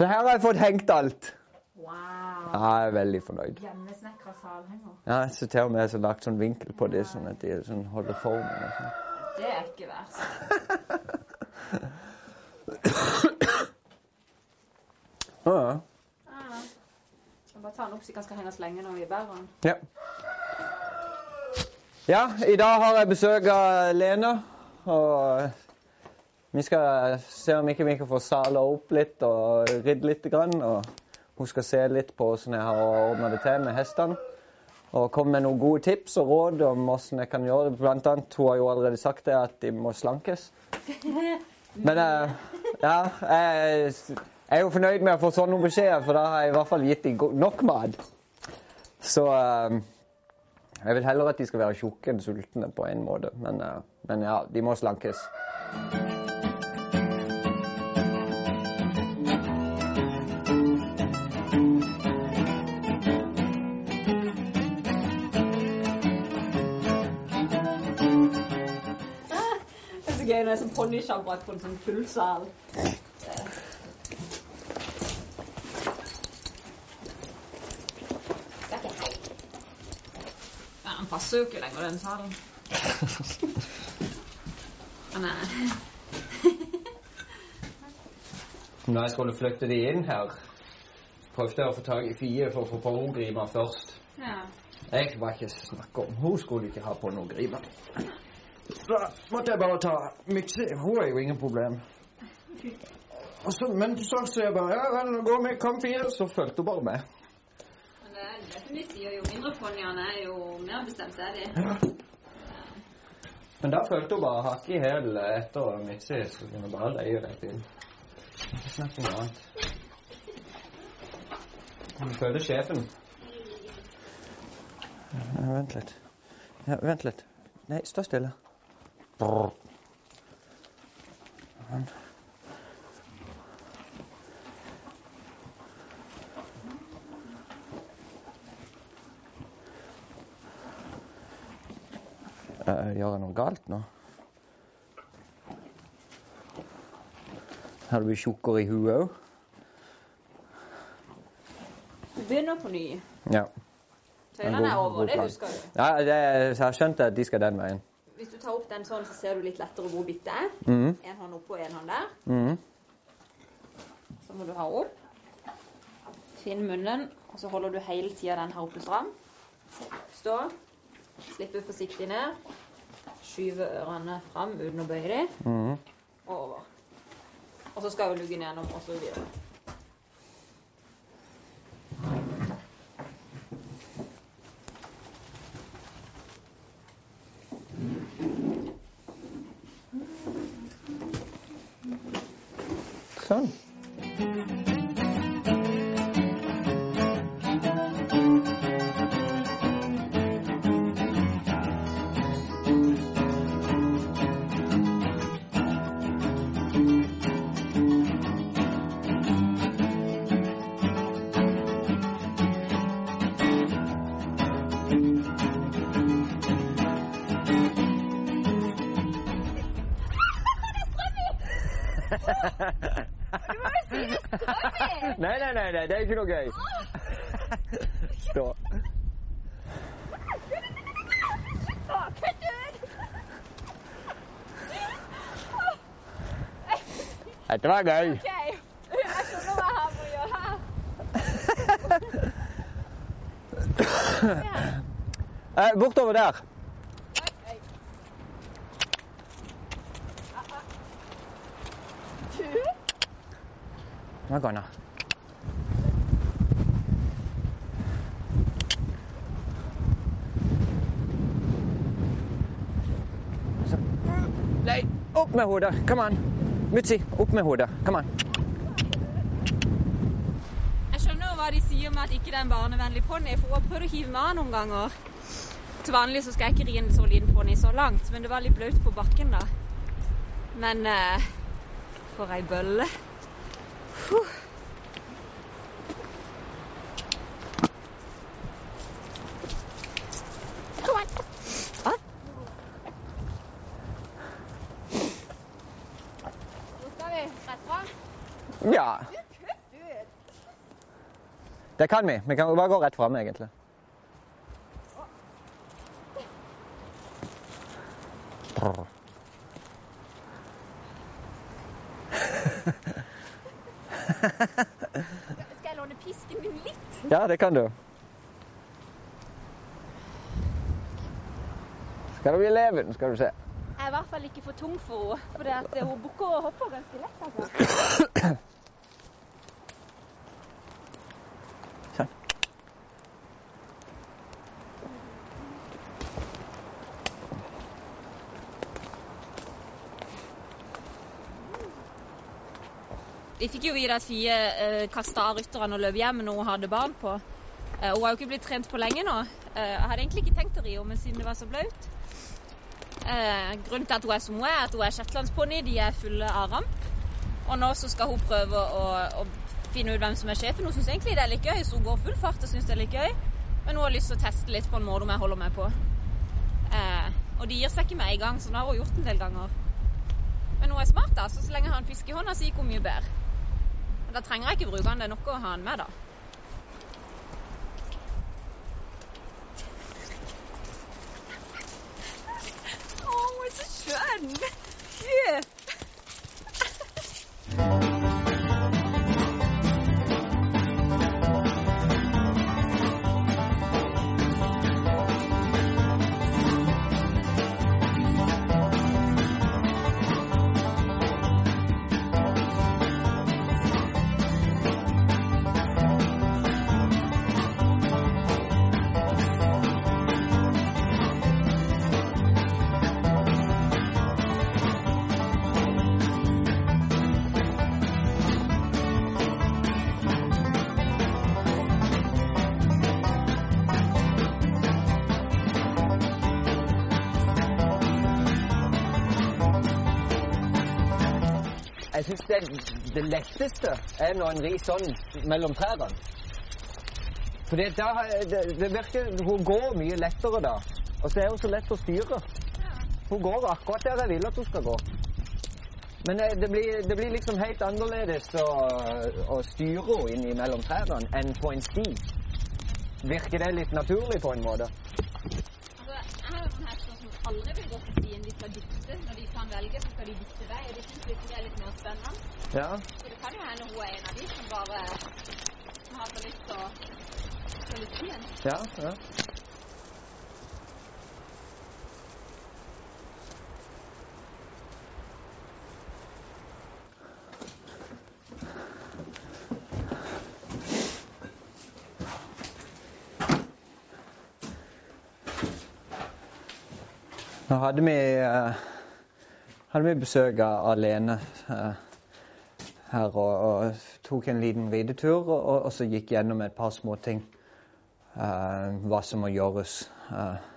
Så her har jeg fått hengt alt. Wow. Ja, jeg er veldig fornøyd. Hjemmesnekra salhenger. Ja, så til og med har lagt sånn vinkel på det, sånn at de sånn holder formen. og sånn. Det er ikke verst. Ja. Jeg bare ta den opp så den skal henge så lenge når vi bærer den. Ja. ja, i dag har jeg besøk av Lene. Og vi skal se om ikke vi kan få sala opp litt og ridde litt. Og hun skal se litt på hvordan jeg har ordna det til med hestene. Og komme med noen gode tips og råd om hvordan jeg kan gjøre det. Blant annet, hun har jo allerede sagt det at de må slankes. Men eh, ja, jeg, er jo fornøyd med å få sånne beskjeder, for da har jeg i hvert fall gitt dem nok mat. Så eh, jeg vil heller at de skal være tjukke enn sultne på en måte. Men, eh, men ja, de må slankes. Så gøy når det er sånn ponnysjabrak på en sånn full sal. Ja, han passer jo ikke lenger, den salen. Han er Når jeg skulle flytte de inn her, prøvde jeg å få tak i Fie for å få på henne grima først. Ja. Jeg var ikke snakk om. Hun skulle ikke ha på noe grima. Da måtte jeg bare ta mikse. Hun er jo ingen problem. Og så, men så sa jeg bare ja, vel, nå går vi, kom fire, så fulgte hun bare med. Men det er definitivt jo mindre ponniene er, jo mer bestemt er de. Ja. Men da følte hun bare hakket i hæl etter mikse, så kunne hun bare leie rett inn. Ikke snakk om noe annet. Hun føler sjefen. Ja, vent litt. Ja, vent litt. Nei, stå stille. Brr. Eh, Gjør jeg noe galt nå? Har du blitt tjukkere i huet òg? Du begynner på ny. Ja. Tøylene er over, det husker du. ja det, jeg har skjønt at de skal den veien. Tar opp den sånn, så ser du litt lettere hvor bitt det er. Mm. En hånd oppå og en hånd der. Mm. Så må du ha opp. Finn munnen, og så holder du hele tida den her oppe stram. Stå. Slippe forsiktig ned. Skyve ørene fram uten å bøye dem. Mm. Og over. Og så skal vi luggen gjennom, og så videre. Nei, nei, nei, nei, det er ikke noe gøy. Stå. Dette var gøy. OK. Jeg skjønner hva jeg har med å gjøre her. Nei, opp med hodet. Kom an. Mutsi, opp med hodet. Kom an. Jeg skjønner hva de sier med at ikke det er en barnevennlig ponni, for hun har prøvd å hive av noen ganger. Til vanlig så skal jeg ikke ri en så liten ponni så langt, men det var litt blaut på bakken da. Men eh, for ei bølle. Fram. Ja. Det kan vi. Vi kan bare gå rett fram, egentlig. Brr. Skal jeg låne pisken min litt? Ja, det kan du. Skal det bli leven, skal du se. Jeg er i hvert fall ikke for tung for henne. For hun bukker og hopper ganske lett. altså. Vi fikk jo vite at Fie eh, kasta av rytterne og løp hjem når hun hadde barn på. Eh, hun har jo ikke blitt trent på lenge nå. Eh, jeg hadde egentlig ikke tenkt å ri henne, men siden det var så blaut. Eh, grunnen til at hun er som hun er, at hun er shetlandsponni. De er fulle av ramp. Og nå så skal hun prøve å, å finne ut hvem som er sjefen. Hun syns egentlig det er litt gøy, så hun går full fart og syns det er litt gøy. Men hun har lyst til å teste litt på en måte om jeg holder meg på. Eh, og de gir seg ikke med en gang, så nå har hun gjort en del ganger. Men hun er smart, da, så så lenge jeg har en fisk i hånda, så gikk hun mye bedre. Da trenger jeg ikke bruke den, det er nok å ha den med, da. Å, er så skjønn! Yeah. Jeg syns det, det letteste er når en rir sånn mellom trærne. For det, det, det virker Hun går mye lettere da. Og så er hun så lett å styre. Hun går akkurat der jeg vil at hun skal gå. Men eh, det blir, det blir liksom helt annerledes å, å styre henne inn mellom trærne enn på en sti. Virker det litt naturlig på en måte? Altså, jeg har jo noen hest som aldri vil gå på stien. De skal dikte. Når de kan velge, så skal de dikte vei. Og de syns det er litt mer spennende. Ja. Så det kan jo hende hun er en av de som bare som har så lyst til å følge stien. Ja, ja. Nå hadde vi, eh, hadde vi besøk av Alene eh, her og, og tok en liten ridetur, og, og, så gikk gjennom et par små ting. eh, hva som må gjøres. Eh,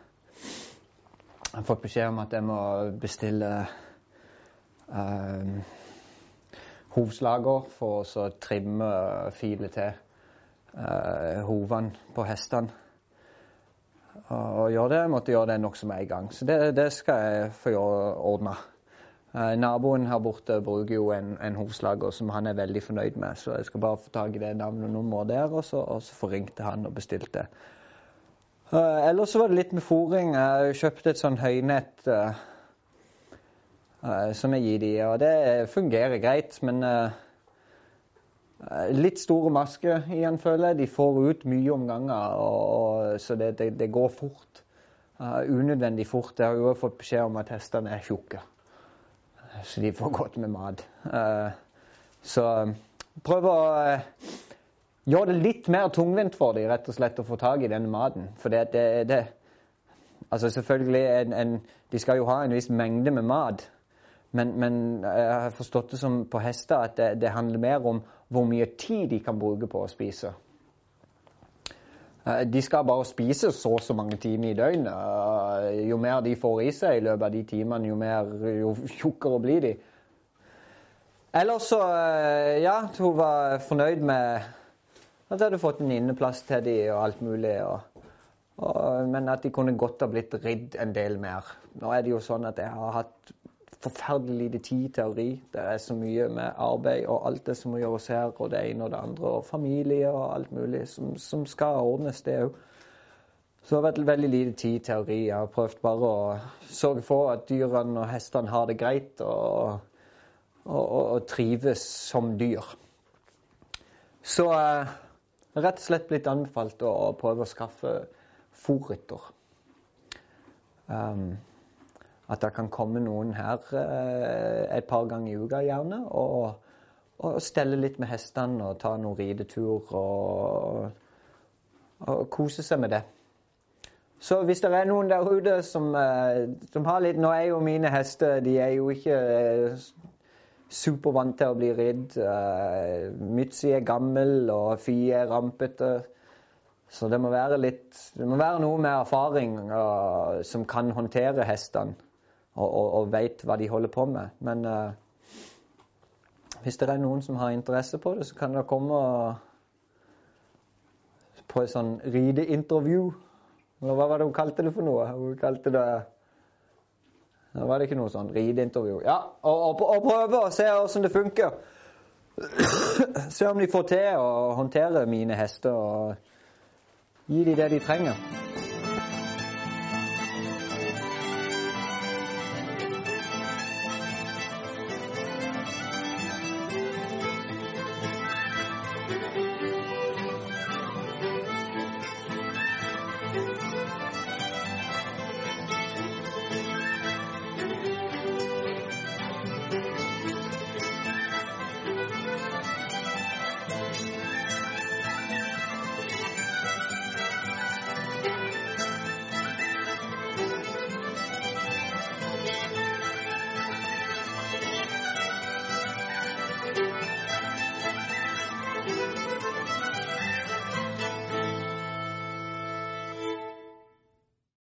jeg har fått beskjed om at jeg må bestille hovslager for å trimme filet til uh, hovene på hestene. Og, gjøre det, jeg måtte gjøre det nokså med en gang. Så det, det skal jeg få. Eh, naboen her borte bruker jo en, en hovslager som han er veldig fornøyd med, så jeg skal bare få tak i det navnet og nummeret der, og så, og så forringte han og bestilte. Eh, ellers så var det litt med fôring. Jeg kjøpte et sånn høynett uh, uh, som jeg gir de, og det fungerer greit, men eh, eh, Litt store masker igjen, føler jeg. De får ut mye om gangen, og, og, så det, det, det går fort. Eh, unødvendig fort. Jeg har jo fått beskjed om at hestene er tjukke, så de får godt med mat. Eh, så prøv å eh, gjøre det litt mer tungvint for dem, rett og slett, å få tak i denne maten. For det, det, det Altså selvfølgelig, en, en, de skal jo ha en viss mengde med mat. Men, men jeg har forstått det som på hester at det, det handler mer om hvor mye tid de kan bruke på å spise. Eh, De skal bare spise så og så mange timer i døgnet. Eh, Jo mer de får i seg i løpet av de timene, jo, mer, jo tjukkere blir de. Ellers så eh, Ja, hun var fornøyd med at jeg hadde fått en inneplass til de og alt mulig. Og, og, men at de kunne godt ha blitt ridd en del mer. Nå er det jo sånn at jeg har hatt forferdelig lite. Det er så mye med arbeid og alt det som må gjøres her, og det ene og det andre, og familie og alt mulig som, som skal ordnes, det òg. Så det har vært veldig lite tid til å ri. Jeg har prøvd bare å sørge for at dyrene og hestene har det greit og, og, og, og trives som dyr. Så eh, rett og slett blitt anbefalt å prøve å skaffe fòrrytter. Um, at det kan komme noen her eh, et par ganger i uka gjerne og, og stelle litt med hestene og ta noen ridetur og, og kose seg med det. Så hvis det er noen der ute som, eh, som har litt Nå er jo mine hester de er jo ikke eh, supervant til å bli ridd. Mytzy er gammel, og Fie er rampete. Så det må være litt Det må være noe med erfaring og, som kan håndtere hestene og, og, og veit hva de holder på med. Men uh, hvis det er noen som har interesse på det, så kan dere komme på et sånn rideintervju. Eller hva var det hun kalte det for noe? Hun kalte det Da var det ikke noe sånn rideintervju. Ja, og, og, og prøve å se åssen det funker. se om de får til å håndtere mine hester og gi dem det de trenger.